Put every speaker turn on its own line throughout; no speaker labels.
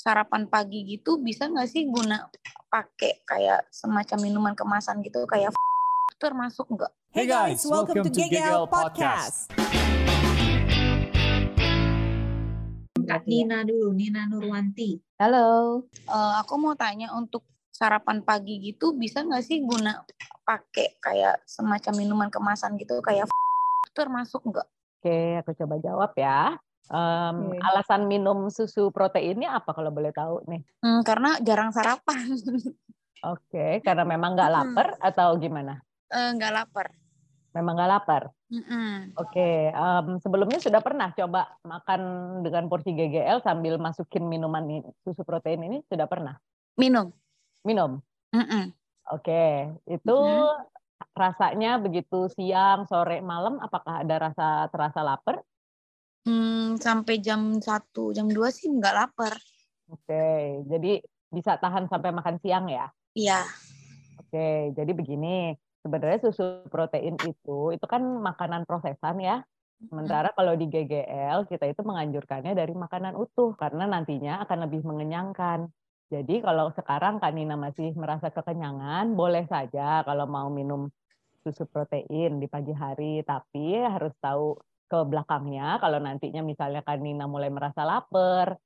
sarapan pagi gitu bisa nggak sih guna pakai kayak semacam minuman kemasan gitu kayak termasuk nggak?
Hey guys, welcome, to GGL Podcast.
Kak Nina dulu, Nina Nurwanti.
Halo. Uh, aku mau tanya untuk sarapan pagi gitu bisa nggak sih guna pakai kayak semacam minuman kemasan gitu kayak termasuk nggak?
Oke, aku coba jawab ya. Um, okay. Alasan minum susu proteinnya apa kalau boleh tahu nih?
Hmm, karena jarang sarapan.
Oke, okay, karena memang nggak lapar hmm. atau gimana?
Nggak uh, lapar.
Memang nggak lapar.
Mm -mm.
Oke, okay. um, sebelumnya sudah pernah coba makan dengan porsi GGL sambil masukin minuman ini, susu protein ini sudah pernah?
Minum.
Minum.
Mm -mm.
Oke, okay. itu mm -hmm. rasanya begitu siang, sore, malam, apakah ada rasa terasa lapar?
Hmm, sampai jam 1, jam 2 sih nggak lapar.
Oke, jadi bisa tahan sampai makan siang ya?
Iya.
Oke, jadi begini, sebenarnya susu protein itu, itu kan makanan prosesan ya. Sementara kalau di GGL, kita itu menganjurkannya dari makanan utuh, karena nantinya akan lebih mengenyangkan. Jadi kalau sekarang Kak Nina masih merasa kekenyangan, boleh saja kalau mau minum susu protein di pagi hari, tapi harus tahu ke belakangnya kalau nantinya misalnya kan Nina mulai merasa lapar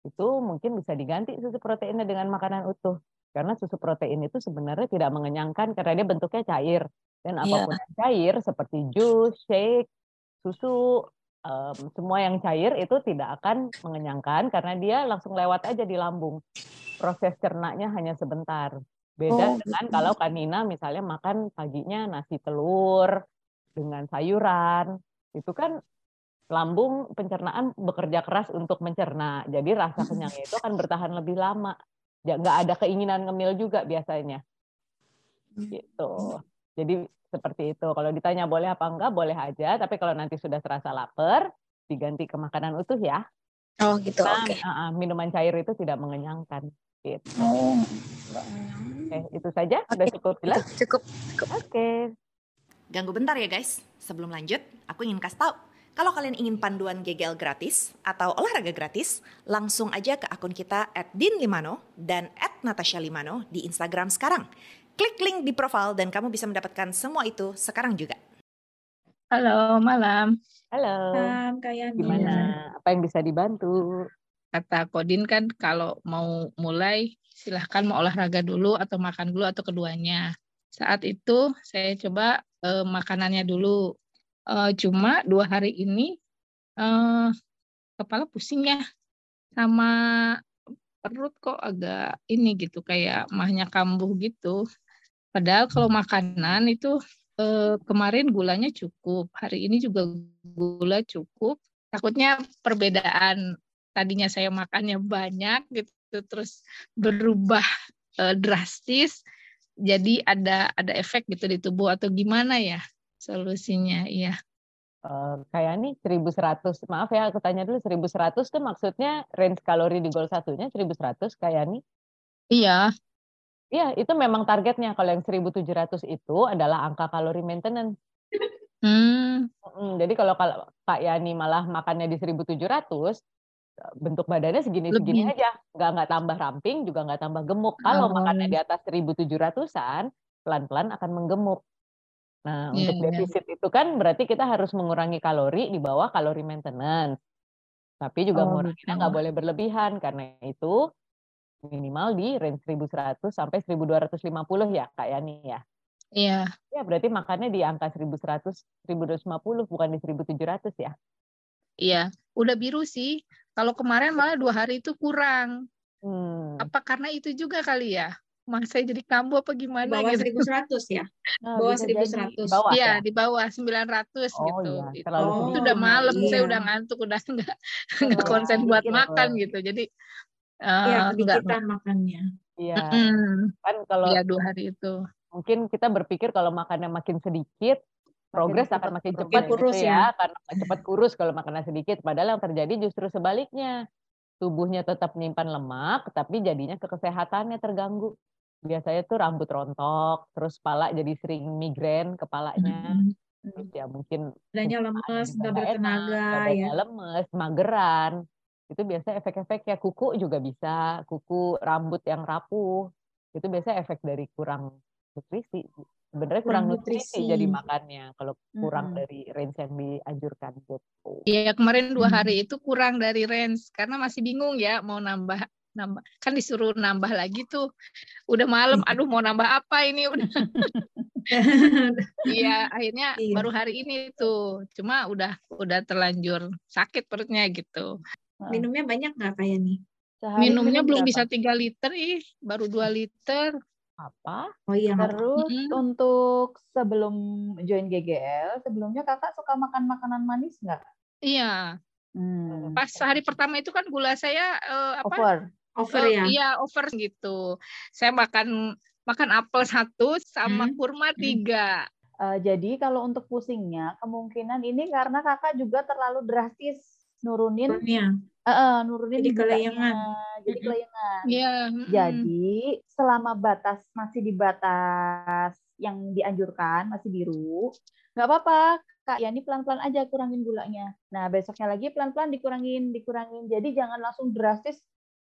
itu mungkin bisa diganti susu proteinnya dengan makanan utuh karena susu protein itu sebenarnya tidak mengenyangkan karena dia bentuknya cair dan iya. apa pun yeah. yang cair seperti jus, shake, susu um, semua yang cair itu tidak akan mengenyangkan karena dia langsung lewat aja di lambung proses cernanya hanya sebentar beda oh. dengan gitu. kalau kanina misalnya makan paginya nasi telur dengan sayuran itu kan lambung pencernaan bekerja keras untuk mencerna. Jadi rasa kenyangnya itu akan bertahan lebih lama. Ya nggak ada keinginan ngemil juga biasanya. Gitu. Jadi seperti itu. Kalau ditanya boleh apa enggak, boleh aja. Tapi kalau nanti sudah terasa lapar, diganti ke makanan utuh ya.
Oh gitu. Nah,
Oke. Okay. minuman cair itu tidak mengenyangkan. Gitu. Oh. Oke, itu saja. Sudah cukup jelas?
Cukup. cukup.
Oke. Okay.
Ganggu bentar ya guys. Sebelum lanjut, aku ingin kasih tahu. Kalau kalian ingin panduan GGL gratis atau olahraga gratis, langsung aja ke akun kita at Din Limano dan at Natasha Limano di Instagram sekarang. Klik link di profile dan kamu bisa mendapatkan semua itu sekarang juga.
Halo, malam.
Halo.
Malam, Kak
Gimana? Apa yang bisa dibantu?
Kata Kodin kan kalau mau mulai silahkan mau olahraga dulu atau makan dulu atau keduanya. Saat itu saya coba uh, makanannya dulu. Uh, cuma dua hari ini uh, kepala pusing ya, sama perut kok agak ini gitu kayak mahnya kambuh gitu. Padahal kalau makanan itu uh, kemarin gulanya cukup, hari ini juga gula cukup. Takutnya perbedaan tadinya saya makannya banyak gitu terus berubah uh, drastis jadi ada ada efek gitu di tubuh atau gimana ya solusinya? Iya.
Uh, kayak nih 1100 maaf ya aku tanya dulu 1100 kan maksudnya range kalori di goal satunya 1100 kayak nih?
Iya.
Iya itu memang targetnya. Kalau yang 1700 itu adalah angka kalori maintenance.
Hmm.
jadi kalau kalau Kak Yani malah makannya di 1700 bentuk badannya segini-segini aja, nggak nggak tambah ramping, juga nggak tambah gemuk. Kalau oh. makannya di atas 1.700-an, pelan-pelan akan menggemuk. Nah, yeah, untuk iya. defisit yeah. itu kan berarti kita harus mengurangi kalori di bawah kalori maintenance. Tapi juga oh, menguranginya nggak boleh berlebihan, karena itu minimal di range 1100 sampai 1250 ya, Kak Yani ya.
Iya.
Ya, berarti makannya di angka 1100, 1250, bukan di 1700 ya.
Iya, udah biru sih. Kalau kemarin malah dua hari itu kurang.
Hmm.
Apa karena itu juga kali ya? Mas saya jadi kambuh apa gimana
di bawah gitu. 1100 ya?
Nah, bawah 1100. Bawah,
ya, ya, di bawah 900 oh, gitu.
Iya.
Oh, itu udah malam, iya. saya udah ngantuk, udah enggak enggak konsen buat iya. makan gitu. Jadi
Iya, uh, enggak makannya.
Iya. kan kalau
ya, dua hari itu.
Mungkin kita berpikir kalau makannya makin sedikit, progres akan makin cepat
kurus
gitu ya, ya. karena cepat kurus kalau makanan sedikit. Padahal yang terjadi justru sebaliknya. Tubuhnya tetap menyimpan lemak, tapi jadinya ke kesehatannya terganggu. Biasanya tuh rambut rontok, terus kepala jadi sering migrain kepalanya. Mm -hmm. ya mungkin
badannya lemes, nggak bertenaga ya.
lemes, mageran. itu biasa efek-efek ya kuku juga bisa, kuku rambut yang rapuh. Itu biasa efek dari kurang nutrisi. Sebenarnya kurang, kurang nutrisi. nutrisi jadi makannya kalau kurang hmm. dari range yang dianjurkan gitu.
Iya, kemarin dua hari itu kurang dari range karena masih bingung ya mau nambah nambah kan disuruh nambah lagi tuh udah malam aduh mau nambah apa ini udah iya akhirnya iya. baru hari ini tuh cuma udah udah terlanjur sakit perutnya gitu
minumnya banyak nggak kayak nih
Sehari minumnya belum berapa? bisa tiga liter ih baru dua liter
apa oh iya terus mm -hmm. untuk sebelum join GGL sebelumnya kakak suka makan makanan manis nggak
iya Hmm. Pas hari pertama itu kan gula saya uh, apa?
Over
over ya
iya over gitu saya makan makan apel satu sama hmm. kurma hmm. tiga
uh, jadi kalau untuk pusingnya kemungkinan ini karena kakak juga terlalu drastis nurunin
ya.
uh, uh, nurunin
jadi kelayangan
jadi kelayangan
yeah.
jadi selama batas masih di batas yang dianjurkan masih biru nggak apa-apa kak ya ini pelan-pelan aja kurangin gulanya nah besoknya lagi pelan-pelan dikurangin dikurangin jadi jangan langsung drastis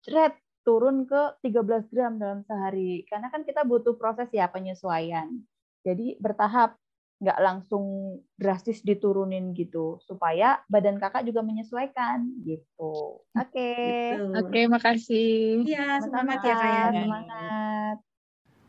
red turun ke 13 gram dalam sehari. Karena kan kita butuh proses ya penyesuaian. Jadi bertahap, nggak langsung drastis diturunin gitu supaya badan kakak juga menyesuaikan gitu. Oke. Okay.
Gitu. Oke, okay, makasih.
Iya, semangat, ya kak ya.
Semangat.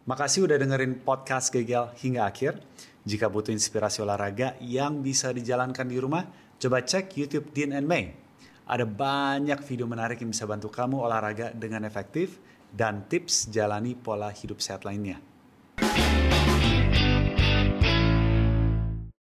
Makasih udah dengerin podcast Gegel hingga akhir. Jika butuh inspirasi olahraga yang bisa dijalankan di rumah, coba cek YouTube Dean and May ada banyak video menarik yang bisa bantu kamu olahraga dengan efektif dan tips jalani pola hidup sehat lainnya.